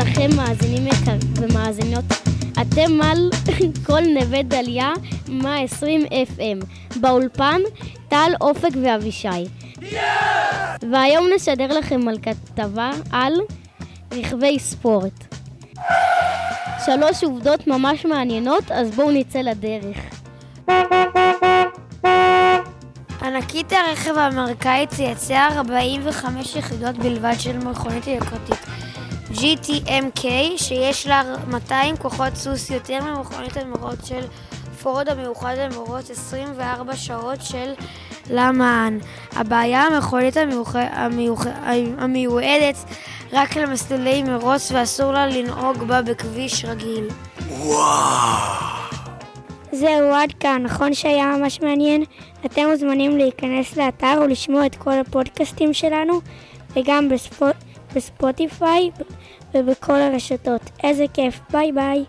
לכם מאזינים יקר ומאזינות. אתם על כל נווה דליה 120 FM. באולפן טל, אופק ואבישי. Yeah! והיום נשדר לכם על כתבה על רכבי ספורט. שלוש עובדות ממש מעניינות, אז בואו נצא לדרך. ענקית הרכב האמריקאית תייצר 45 יחידות בלבד של מכונית יקרתית. GTMK, שיש לה 200 כוחות סוס יותר ממכונית המרוץ של פורד המיוחד למרוץ 24 שעות של למען. הבעיה המכונית. המיועדת רק למסלולי מרוץ ואסור לה לנהוג בה בכביש רגיל. וואו! זהו, עד כאן. נכון שהיה ממש מעניין? אתם מוזמנים להיכנס לאתר ולשמוע את כל הפודקאסטים שלנו, וגם בספוט... בספוטיפיי ובכל הרשתות. איזה כיף. ביי ביי.